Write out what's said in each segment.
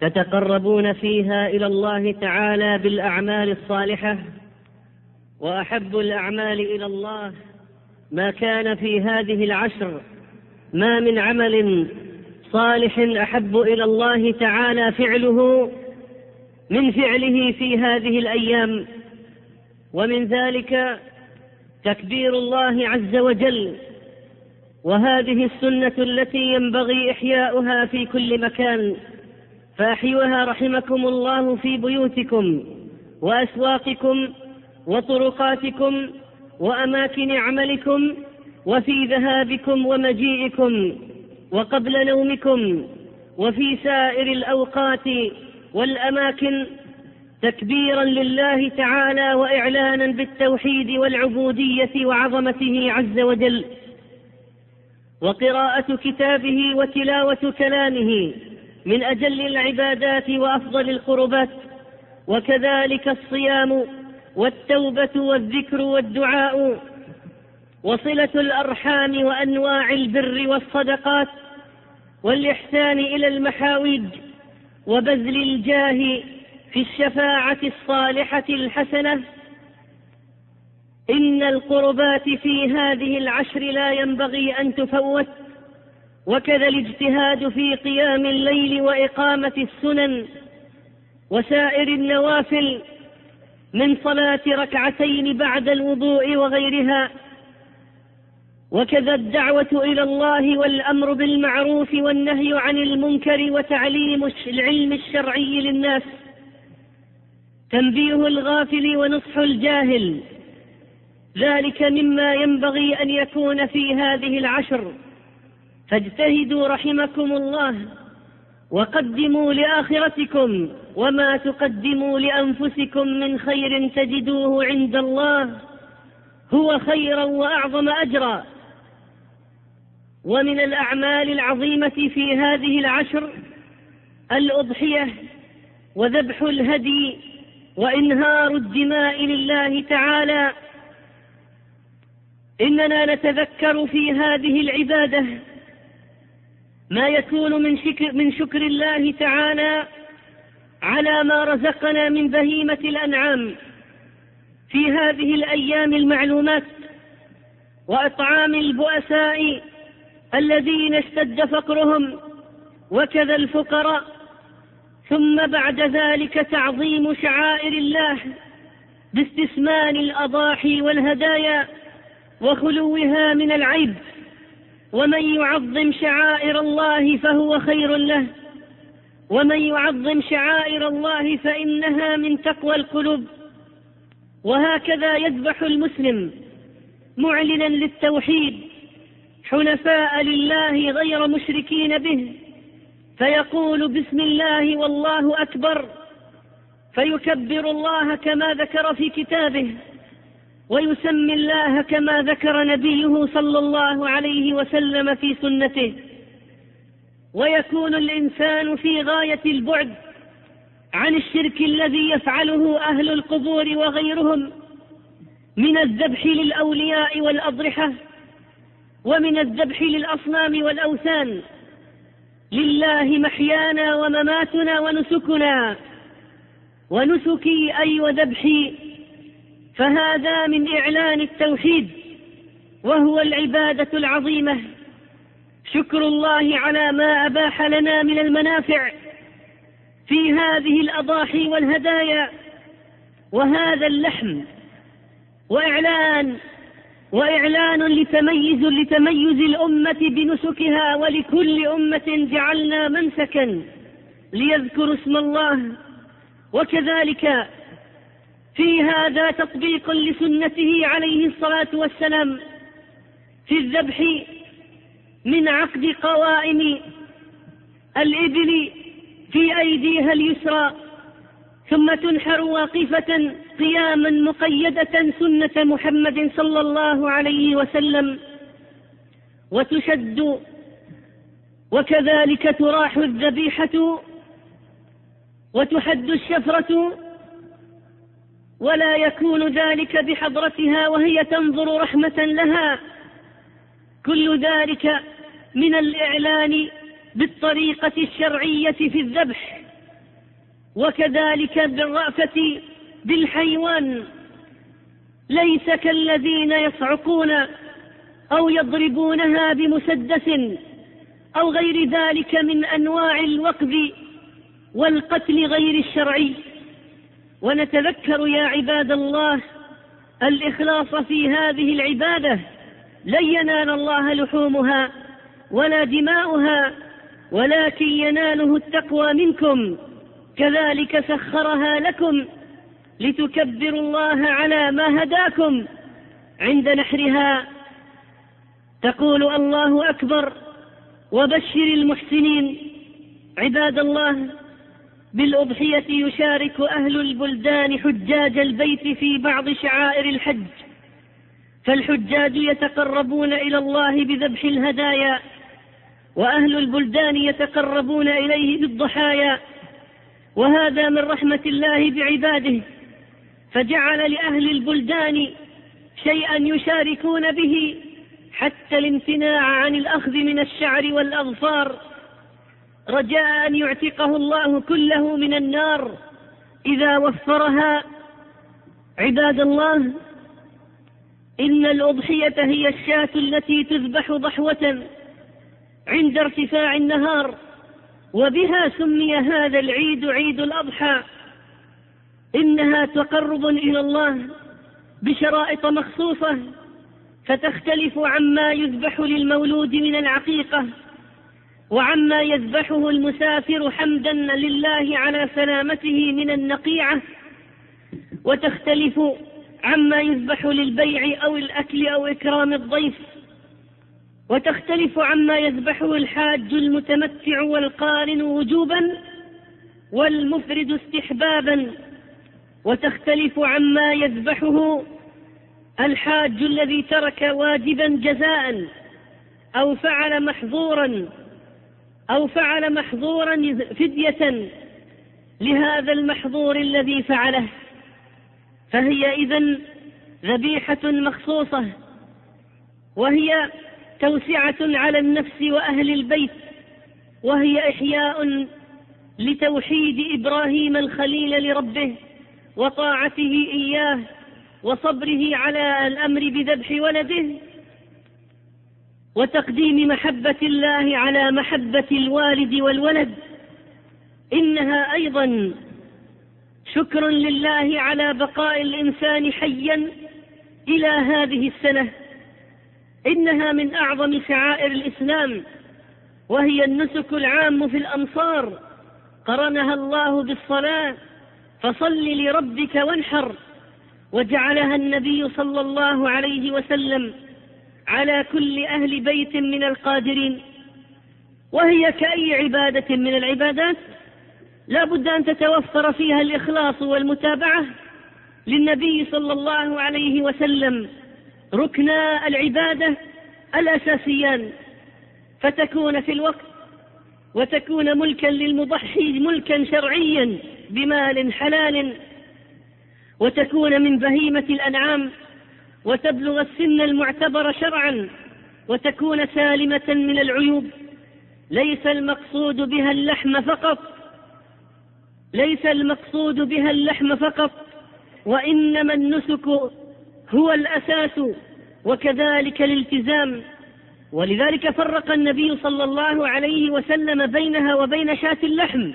تتقربون فيها إلى الله تعالى بالأعمال الصالحة وأحب الأعمال إلى الله ما كان في هذه العشر ما من عمل صالح أحب إلى الله تعالى فعله من فعله في هذه الأيام. ومن ذلك تكبير الله عز وجل وهذه السنة التي ينبغي إحياؤها في كل مكان. فأحيوها رحمكم الله في بيوتكم وأسواقكم وطرقاتكم وأماكن عملكم وفي ذهابكم ومجيئكم وقبل نومكم وفي سائر الأوقات والأماكن تكبيرا لله تعالى وإعلانا بالتوحيد والعبودية وعظمته عز وجل وقراءة كتابه وتلاوة كلامه من أجل العبادات وأفضل القربات وكذلك الصيام والتوبة والذكر والدعاء وصلة الأرحام وأنواع البر والصدقات والإحسان إلى المحاوج وبذل الجاه في الشفاعة الصالحة الحسنة. إن القربات في هذه العشر لا ينبغي أن تفوت. وكذا الاجتهاد في قيام الليل وإقامة السنن وسائر النوافل من صلاة ركعتين بعد الوضوء وغيرها. وكذا الدعوة إلى الله والأمر بالمعروف والنهي عن المنكر وتعليم العلم الشرعي للناس. تنبيه الغافل ونصح الجاهل. ذلك مما ينبغي أن يكون في هذه العشر. فاجتهدوا رحمكم الله وقدموا لآخرتكم وما تقدموا لأنفسكم من خير تجدوه عند الله هو خيرا وأعظم أجرا. ومن الأعمال العظيمة في هذه العشر الأضحية وذبح الهدي وإنهار الدماء لله تعالى. إننا نتذكر في هذه العبادة ما يكون من شكر, من شكر الله تعالى على ما رزقنا من بهيمة الأنعام في هذه الأيام المعلومات وإطعام البؤساء الذين اشتد فقرهم وكذا الفقراء ثم بعد ذلك تعظيم شعائر الله باستثمان الأضاحي والهدايا وخلوها من العيب. ومن يعظم شعائر الله فهو خير له. ومن يعظم شعائر الله فإنها من تقوى القلوب. وهكذا يذبح المسلم معلنا للتوحيد حنفاء لله غير مشركين به فيقول بسم الله والله أكبر فيكبر الله كما ذكر في كتابه. ويسمي الله كما ذكر نبيه صلى الله عليه وسلم في سنته. ويكون الإنسان في غاية البعد عن الشرك الذي يفعله أهل القبور وغيرهم من الذبح للأولياء والأضرحة ومن الذبح للأصنام والأوثان. لله محيانا ومماتنا ونسكنا. ونسكي أي وذبحي فهذا من إعلان التوحيد وهو العبادة العظيمة. شكر الله على ما أباح لنا من المنافع في هذه الأضاحي والهدايا. وهذا اللحم وإعلان وإعلان لتميز لتميز الأمة بنسكها ولكل أمة جعلنا منسكا ليذكروا اسم الله. وكذلك هذا تطبيق لسنته عليه الصلاة والسلام في الذبح من عقد قوائم الإبل في أيديها اليسرى ثم تنحر واقفة قياما مقيدة سنة محمد صلى الله عليه وسلم وتشد وكذلك تراح الذبيحة وتحد الشفرة ولا يكون ذلك بحضرتها وهي تنظر رحمة لها. كل ذلك من الإعلان بالطريقة الشرعية في الذبح وكذلك بالرأفة بالحيوان. ليس كالذين يصعقون أو يضربونها بمسدس أو غير ذلك من أنواع الوقذ والقتل غير الشرعي. ونتذكر يا عباد الله الإخلاص في هذه العبادة لن ينال الله لحومها ولا دماؤها ولكن يناله التقوى منكم. كذلك سخرها لكم لتكبروا الله على ما هداكم. عند نحرها تقول الله أكبر وبشر المحسنين. عباد الله بالأضحية يشارك أهل البلدان حجاج البيت في بعض شعائر الحج. فالحجاج يتقربون إلى الله بذبح الهدايا وأهل البلدان يتقربون إليه بالضحايا. وهذا من رحمة الله بعباده. فجعل لأهل البلدان شيئا يشاركون به حتى الامتناع عن الأخذ من الشعر والأظفار. رجاء أن يعتقه الله كله من النار. إذا وفرها عباد الله إن الأضحية هي الشاة التي تذبح ضحوة عند ارتفاع النهار وبها سمي هذا العيد عيد الأضحى. إنها تقرب إلى الله بشرائط مخصوصة فتختلف عما يذبح للمولود من العقيقة. وعما يذبحه المسافر حمدا لله على سلامته من النقيعة وتختلف عما يذبح للبيع أو الأكل أو إكرام الضيف وتختلف عما يذبحه الحاج المتمتع والقارن وجوبا والمفرد استحبابا وتختلف عما يذبحه الحاج الذي ترك واجبا جزاء أو فعل محظورا أو فعل محظورا فدية لهذا المحظور الذي فعله. فهي إذا ذبيحة مخصوصة وهي توسعة على النفس وأهل البيت وهي إحياء لتوحيد إبراهيم الخليل لربه وطاعته إياه وصبره على الأمر بذبح ولده. وتقديم محبة الله على محبة الوالد والولد. إنها أيضا شكر لله على بقاء الإنسان حيا إلى هذه السنة. إنها من أعظم شعائر الإسلام وهي النسك العام في الأمصار. قرنها الله بالصلاة فصل لربك وانحر. وجعلها النبي صلى الله عليه وسلم على كل أهل بيت من القادرين وهي كأي عبادة من العبادات لا بد أن تتوفر فيها الإخلاص والمتابعة للنبي صلى الله عليه وسلم ركنا العبادة الأساسيان فتكون في الوقت وتكون ملكا للمضحي ملكا شرعيا بمال حلال وتكون من بهيمة الأنعام وتبلغ السن المعتبر شرعا وتكون سالمة من العيوب. ليس المقصود بها اللحم فقط. ليس المقصود بها اللحم فقط. وإنما النسك هو الأساس وكذلك الالتزام. ولذلك فرق النبي صلى الله عليه وسلم بينها وبين شاة اللحم.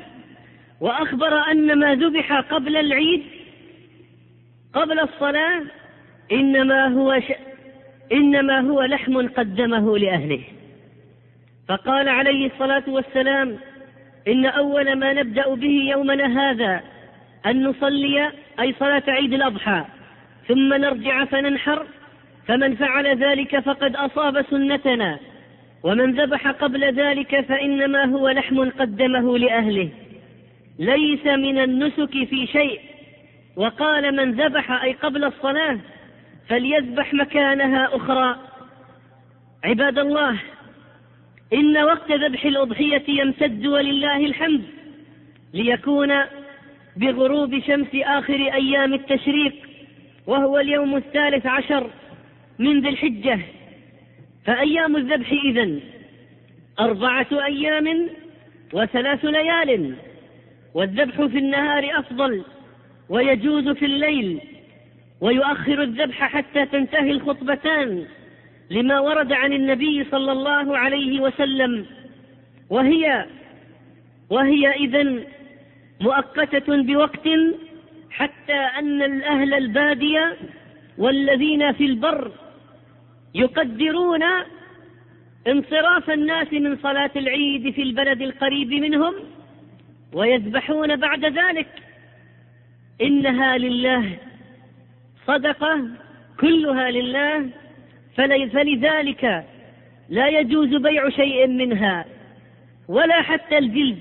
وأخبر أن ما ذبح قبل العيد قبل الصلاة إنما هو ش... إنما هو لحم قدمه لأهله. فقال عليه الصلاة والسلام إن أول ما نبدأ به يومنا هذا أن نصلي أي صلاة عيد الأضحى ثم نرجع فننحر فمن فعل ذلك فقد أصاب سنتنا ومن ذبح قبل ذلك فإنما هو لحم قدمه لأهله. ليس من النسك في شيء وقال من ذبح أي قبل الصلاة فليذبح مكانها أخرى. عباد الله إن وقت ذبح الأضحية يمتد ولله الحمد ليكون بغروب شمس آخر أيام التشريق وهو اليوم الثالث عشر من ذي الحجة. فأيام الذبح إذن أربعة أيام وثلاث ليال والذبح في النهار أفضل ويجوز في الليل ويؤخر الذبح حتى تنتهي الخطبتان لما ورد عن النبي صلى الله عليه وسلم. وهي وهي إذن مؤقتة بوقت حتى أن الأهل البادية والذين في البر يقدرون انصراف الناس من صلاة العيد في البلد القريب منهم ويذبحون بعد ذلك. إنها لله صدقة كلها لله فلذلك لا يجوز بيع شيء منها ولا حتى الجلد.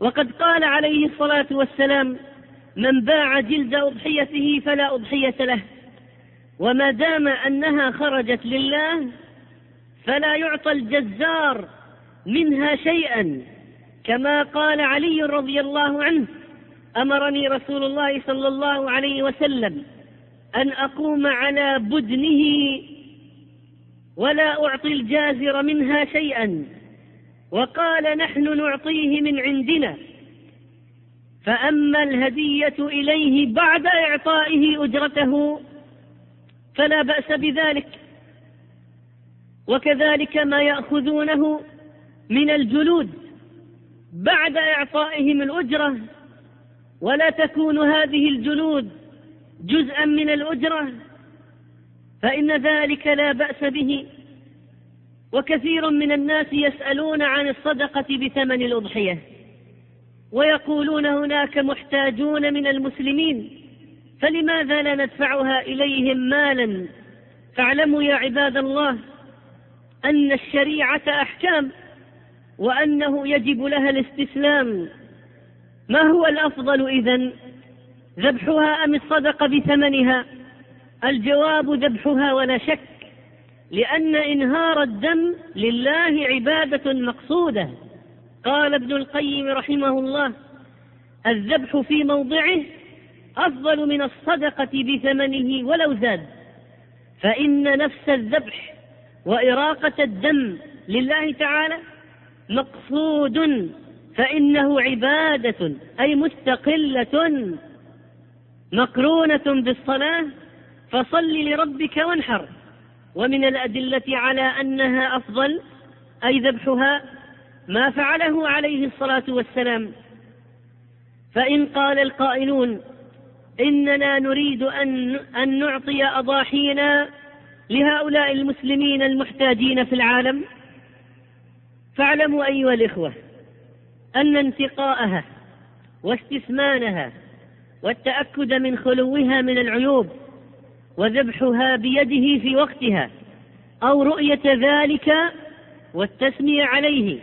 وقد قال عليه الصلاة والسلام من باع جلد أضحيته فلا أضحية له وما دام أنها خرجت لله فلا يعطى الجزار منها شيئا. كما قال علي رضي الله عنه أمرني رسول الله صلى الله عليه وسلم أن أقوم على بدنه ولا أعطي الجازر منها شيئا. وقال نحن نعطيه من عندنا. فأما الهدية إليه بعد إعطائه أجرته فلا بأس بذلك. وكذلك ما يأخذونه من الجلود بعد إعطائهم الأجرة. ولا تكون هذه الجلود جزءا من الأجرة فإن ذلك لا بأس به. وكثير من الناس يسألون عن الصدقة بثمن الأضحية ويقولون هناك محتاجون من المسلمين فلماذا لا ندفعها إليهم مالا؟ فاعلموا يا عباد الله أن الشريعة أحكام وأنه يجب لها الاستسلام. ما هو الأفضل إذن؟ ذبحها أم الصدقة بثمنها؟ الجواب ذبحها ولا شك لأن إنهار الدم لله عبادة مقصودة. قال ابن القيم رحمه الله الذبح في موضعه أفضل من الصدقة بثمنه ولو زاد. فإن نفس الذبح وإراقة الدم لله تعالى مقصود فإنه عبادة أي مستقلة. مقرونة بالصلاة فصل لربك وانحر. ومن الأدلة على أنها أفضل أي ذبحها ما فعله عليه الصلاة والسلام. فإن قال القائلون إننا نريد أن, أن نعطي أضاحينا لهؤلاء المسلمين المحتاجين في العالم. فاعلموا أيها الإخوة أن انتقاءها واستثمانها والتأكد من خلوها من العيوب وذبحها بيده في وقتها أو رؤية ذلك والتسمية عليه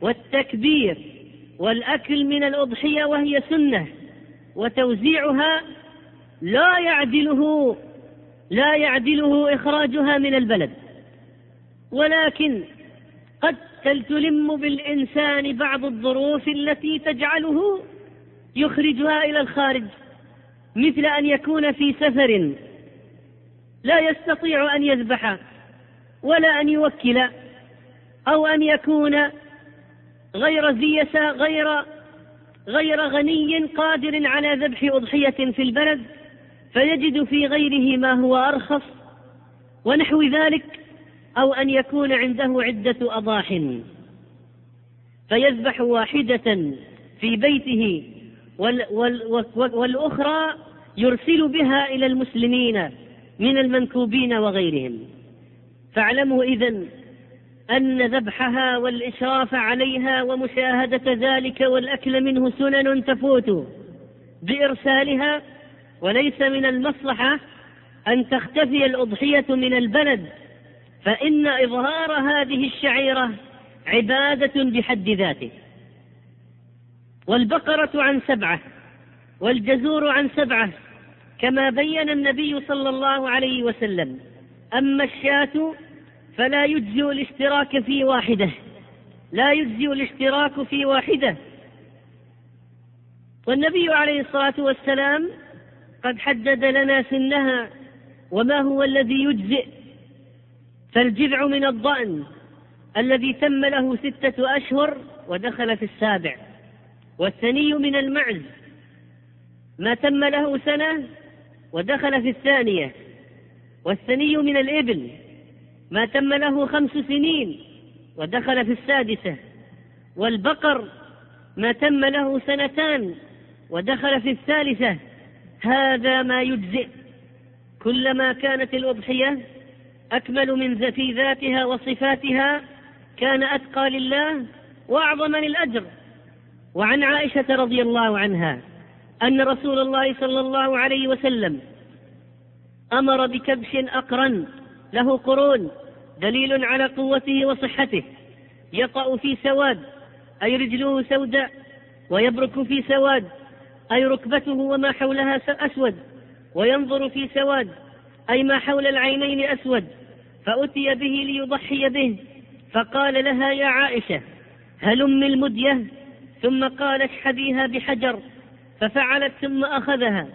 والتكبير والأكل من الأضحية وهي سنة وتوزيعها لا يعدله لا يعدله إخراجها من البلد. ولكن قد تلم بالإنسان بعض الظروف التي تجعله يخرجها إلى الخارج مثل أن يكون في سفر. لا يستطيع أن يذبح ولا أن يوكل أو أن يكون غير زيس غير غير غني قادر على ذبح أضحية في البلد فيجد في غيره ما هو أرخص. ونحو ذلك أو أن يكون عنده عدة أضاح. فيذبح واحدة في بيته وال وال والأخرى يرسل بها إلى المسلمين من المنكوبين وغيرهم. فاعلموا إذن أن ذبحها والإشراف عليها ومشاهدة ذلك والأكل منه سنن تفوت بإرسالها وليس من المصلحة أن تختفي الأضحية من البلد فإن إظهار هذه الشعيرة عبادة بحد ذاته. والبقرة عن سبعة والجزور عن سبعة كما بين النبي صلى الله عليه وسلم. أما الشاة فلا يجزئ الاشتراك في واحدة لا يجزئ الاشتراك في واحدة. والنبي عليه الصلاة والسلام قد حدد لنا سنها وما هو الذي يجزئ. فالجذع من الضأن الذي تم له ستة أشهر ودخل في السابع. والثني من المعز. ما تم له سنة ودخل في الثانية. والثني من الإبل. ما تم له خمس سنين ودخل في السادسة. والبقر. ما تم له سنتان ودخل في الثالثة. هذا ما يجزئ. كلما كانت الأضحية أكمل من ذاتها وصفاتها كان أتقى لله وأعظم للأجر. وعن عائشة رضي الله عنها أن رسول الله صلى الله عليه وسلم أمر بكبش أقرن له قرون دليل على قوته وصحته يقع في سواد أي رجله سوداء ويبرك في سواد أي ركبته وما حولها أسود وينظر في سواد أي ما حول العينين أسود فأتي به ليضحي به فقال لها يا عائشة هلم المدية؟ ثم قال اشحذيها بحجر ففعلت ثم أخذها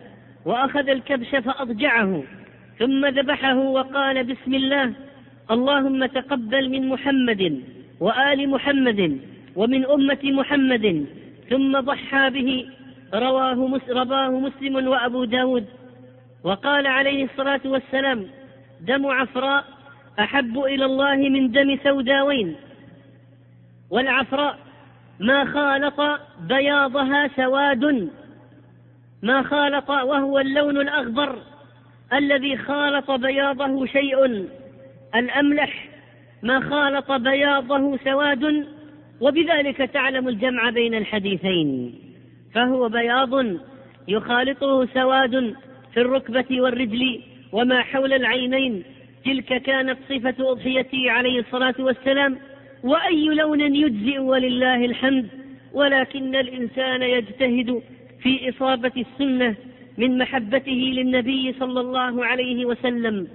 وأخذ الكبش فأضجعه ثم ذبحه وقال بسم الله اللهم تقبل من محمد وآل محمد ومن أمة محمد ثم ضحى به رواه رواه مسلم وأبو داود. وقال عليه الصلاة والسلام دم عفراء أحب إلى الله من دم سوداوين. والعفراء ما خالط بياضها سواد. ما خالط وهو اللون الأخضر الذي خالط بياضه شيء. الأملح ما خالط بياضه سواد. وبذلك تعلم الجمع بين الحديثين. فهو بياض يخالطه سواد في الركبة والرجل وما حول العينين. تلك كانت صفة أضحيته عليه الصلاة والسلام. وأي لون يجزئ ولله الحمد ولكن الإنسان يجتهد في إصابة السنة من محبته للنبي صلى الله عليه وسلم.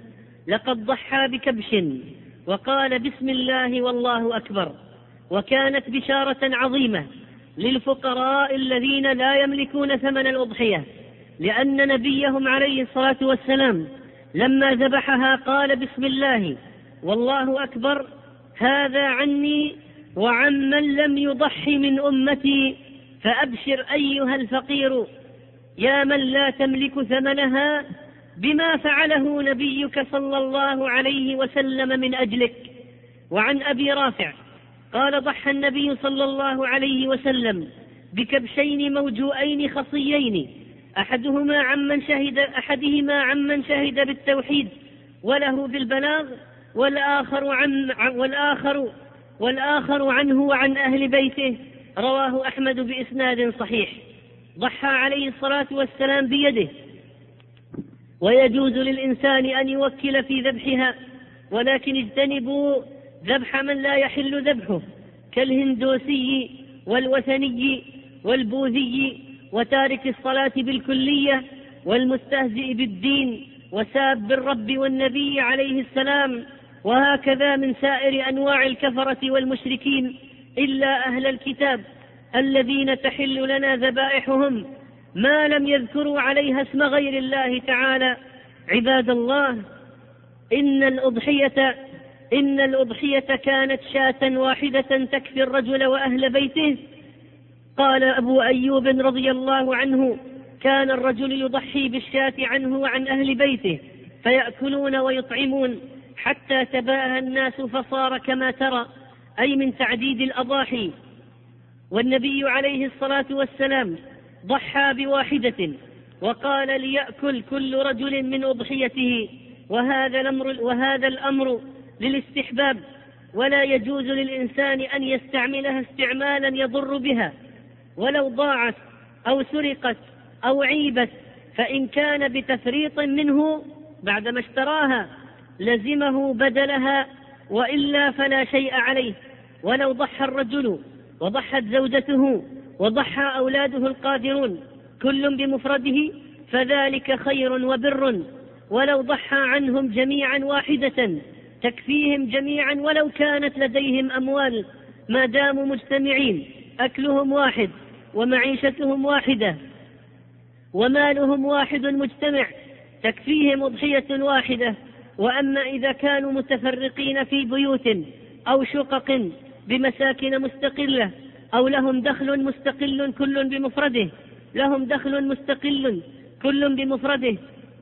لقد ضحى بكبش وقال بسم الله والله أكبر وكانت بشارة عظيمة للفقراء الذين لا يملكون ثمن الأضحية لأن نبيهم عليه الصلاة والسلام لما ذبحها قال بسم الله والله أكبر هذا عني وعمن لم يضحي من أمتي فأبشر أيها الفقير يا من لا تملك ثمنها بما فعله نبيك صلى الله عليه وسلم من أجلك. وعن أبي رافع قال ضحى النبي صلى الله عليه وسلم بكبشين موجوئين خصيين أحدهما عمن شهد أحدهما عمن شهد بالتوحيد وله بالبلاغ والآخر عن والآخر والآخر عنه وعن أهل بيته. رواه أحمد بإسناد صحيح. ضحى عليه الصلاة والسلام بيده. ويجوز للإنسان أن يوكل في ذبحها ولكن اجتنبوا ذبح من لا يحل ذبحه كالهندوسي والوثني والبوذي وتارك الصلاة بالكلية والمستهزئ بالدين وساب الرب والنبي عليه السلام وهكذا من سائر أنواع الكفرة والمشركين إلا أهل الكتاب الذين تحل لنا ذبائحهم ما لم يذكروا عليها اسم غير الله تعالى. عباد الله إن الأضحية إن الأضحية كانت شاة واحدة تكفي الرجل وأهل بيته. قال أبو أيوب رضي الله عنه كان الرجل يضحي بالشاة عنه وعن أهل بيته فيأكلون ويطعمون. حتى تباهى الناس فصار كما ترى أي من تعديد الأضاحي. والنبي عليه الصلاة والسلام ضحى بواحدة وقال ليأكل كل رجل من أضحيته وهذا الأمر, وهذا الأمر للاستحباب. ولا يجوز للإنسان أن يستعملها استعمالا يضر بها. ولو ضاعت أو سرقت أو عيبت فإن كان بتفريط منه بعدما اشتراها لزمه بدلها وإلا فلا شيء عليه. ولو ضحى الرجل وضحت زوجته وضحى أولاده القادرون كل بمفرده فذلك خير وبر. ولو ضحى عنهم جميعا واحدة تكفيهم جميعا ولو كانت لديهم أموال ما داموا مجتمعين أكلهم واحد ومعيشتهم واحدة ومالهم واحد مجتمع تكفيهم أضحية واحدة وأما إذا كانوا متفرقين في بيوت أو شقق بمساكن مستقلة أو لهم دخل مستقل كل بمفرده لهم دخل مستقل كل بمفرده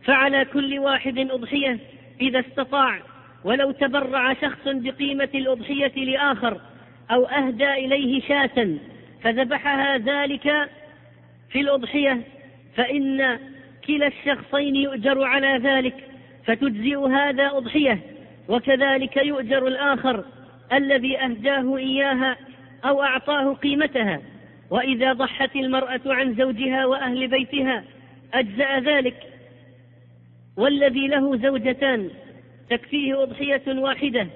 فعلى كل واحد أضحية إذا استطاع. ولو تبرع شخص بقيمة الأضحية لآخر أو أهدى إليه شاة فذبحها ذلك في الأضحية فإن كلا الشخصين يؤجر على ذلك. فتجزئ هذا أضحية وكذلك يؤجر الآخر الذي أهداه إياها أو أعطاه قيمتها. وإذا ضحت المرأة عن زوجها وأهل بيتها أجزأ ذلك. والذي له زوجتان تكفيه أضحية واحدة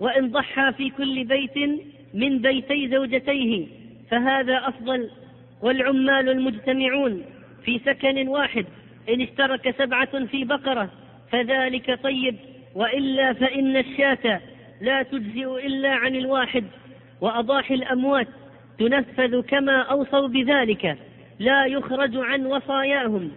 وإن ضحى في كل بيت من بيتي زوجتيه فهذا أفضل. والعمال المجتمعون في سكن واحد إن اشترك سبعة في بقرة فذلك طيب وإلا فإن الشاة لا تجزئ إلا عن الواحد وأضاحي الأموات تنفذ كما أوصوا بذلك لا يخرج عن وصاياهم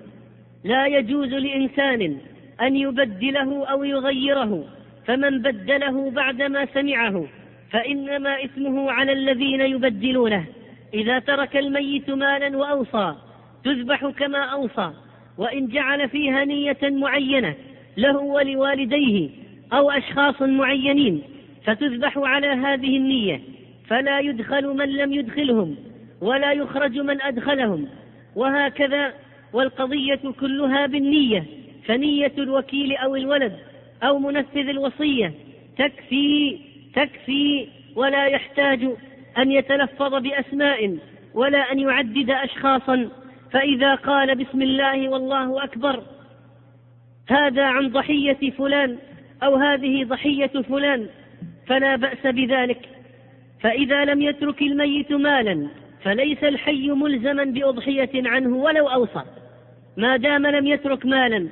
لا يجوز لإنسان أن يبدله أو يغيره فمن بدله بعدما سمعه فإنما إثمه على الذين يبدلونه إذا ترك الميت مالا وأوصى تذبح كما أوصى وإن جعل فيها نية معينة له ولوالديه أو أشخاص معينين فتذبح على هذه النية فلا يدخل من لم يدخلهم ولا يخرج من أدخلهم. وهكذا والقضية كلها بالنية فنية الوكيل أو الولد أو منفذ الوصية. تكفي تكفي ولا يحتاج أن يتلفظ بأسماء ولا أن يعدد أشخاصا. فإذا قال بسم الله والله أكبر هذا عن ضحية فلان أو هذه ضحية فلان فلا بأس بذلك. فإذا لم يترك الميت مالا فليس الحي ملزما بأضحية عنه ولو أوصى. ما دام لم يترك مالا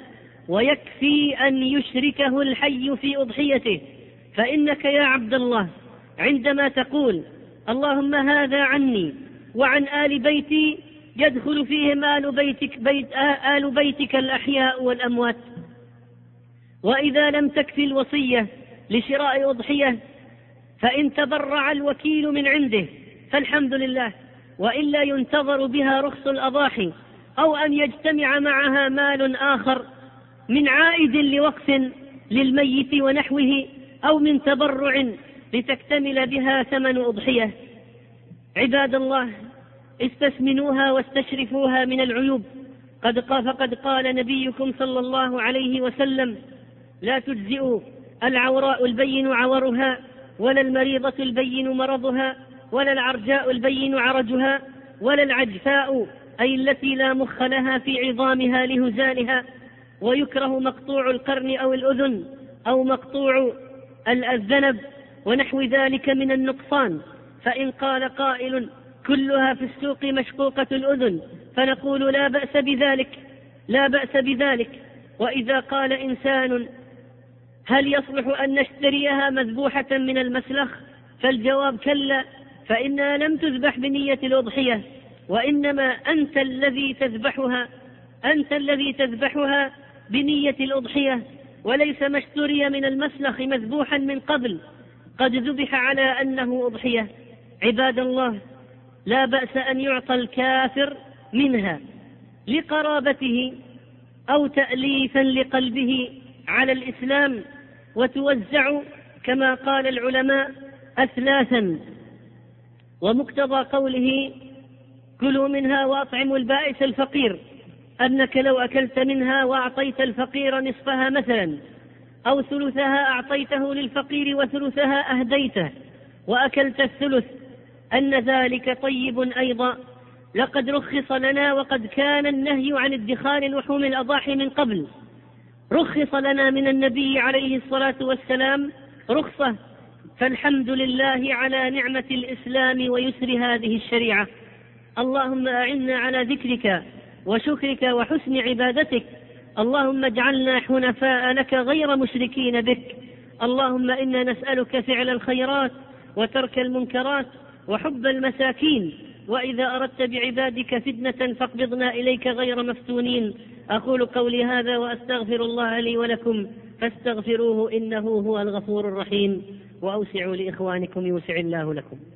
ويكفي أن يشركه الحي في أضحيته. فإنك يا عبد الله عندما تقول اللهم هذا عني وعن آل بيتي يدخل فيهم آل بيتك, بيت آل بيتك الأحياء والأموات. وإذا لم تكفي الوصية لشراء أضحية فإن تبرع الوكيل من عنده فالحمد لله. وإلا ينتظر بها رخص الأضاحي أو أن يجتمع معها مال آخر من عائد لوقف للميت ونحوه أو من تبرع لتكتمل بها ثمن أضحية. عباد الله استثمنوها واستشرفوها من العيوب. قد قال فقد قال نبيكم صلى الله عليه وسلم لا تجزئ العوراء البين عورها ولا المريضة البين مرضها ولا العرجاء البين عرجها ولا العجفاء أي التي لا مخ لها في عظامها لهزالها. ويكره مقطوع القرن أو الأذن أو مقطوع الذنب ونحو ذلك من النقصان. فإن قال قائل كلها في السوق مشقوقة الأذن فنقول لا بأس بذلك لا بأس بذلك. وإذا قال إنسان هل يصلح أن نشتريها مذبوحة من المسلخ؟ فالجواب كلا فإنها لم تذبح بنية الأضحية وإنما أنت الذي تذبحها أنت الذي تذبحها بنية الأضحية وليس ما اشتري من المسلخ مذبوحا من قبل. قد ذبح على أنه أضحية. عباد الله لا بأس أن يعطى الكافر منها لقرابته أو تأليفا لقلبه على الإسلام. وتوزع كما قال العلماء أثلاثا. ومقتضى قوله كلوا منها وأطعموا البائس الفقير أنك لو أكلت منها وأعطيت الفقير نصفها مثلا أو ثلثها أعطيته للفقير وثلثها أهديته وأكلت الثلث أن ذلك طيب أيضا. لقد رخص لنا وقد كان النهي عن ادخار لحوم الأضاحي من قبل. رخص لنا من النبي عليه الصلاة والسلام رخصة فالحمد لله على نعمة الإسلام ويسر هذه الشريعة. اللهم أعنا على ذكرك وشكرك وحسن عبادتك. اللهم اجعلنا حنفاء لك غير مشركين بك. اللهم إنا نسألك فعل الخيرات وترك المنكرات وحب المساكين. وإذا أردت بعبادك فتنة فاقبضنا إليك غير مفتونين. أقول قولي هذا وأستغفر الله لي ولكم فاستغفروه إنه هو الغفور الرحيم وأوسعوا لإخوانكم يوسع الله لكم.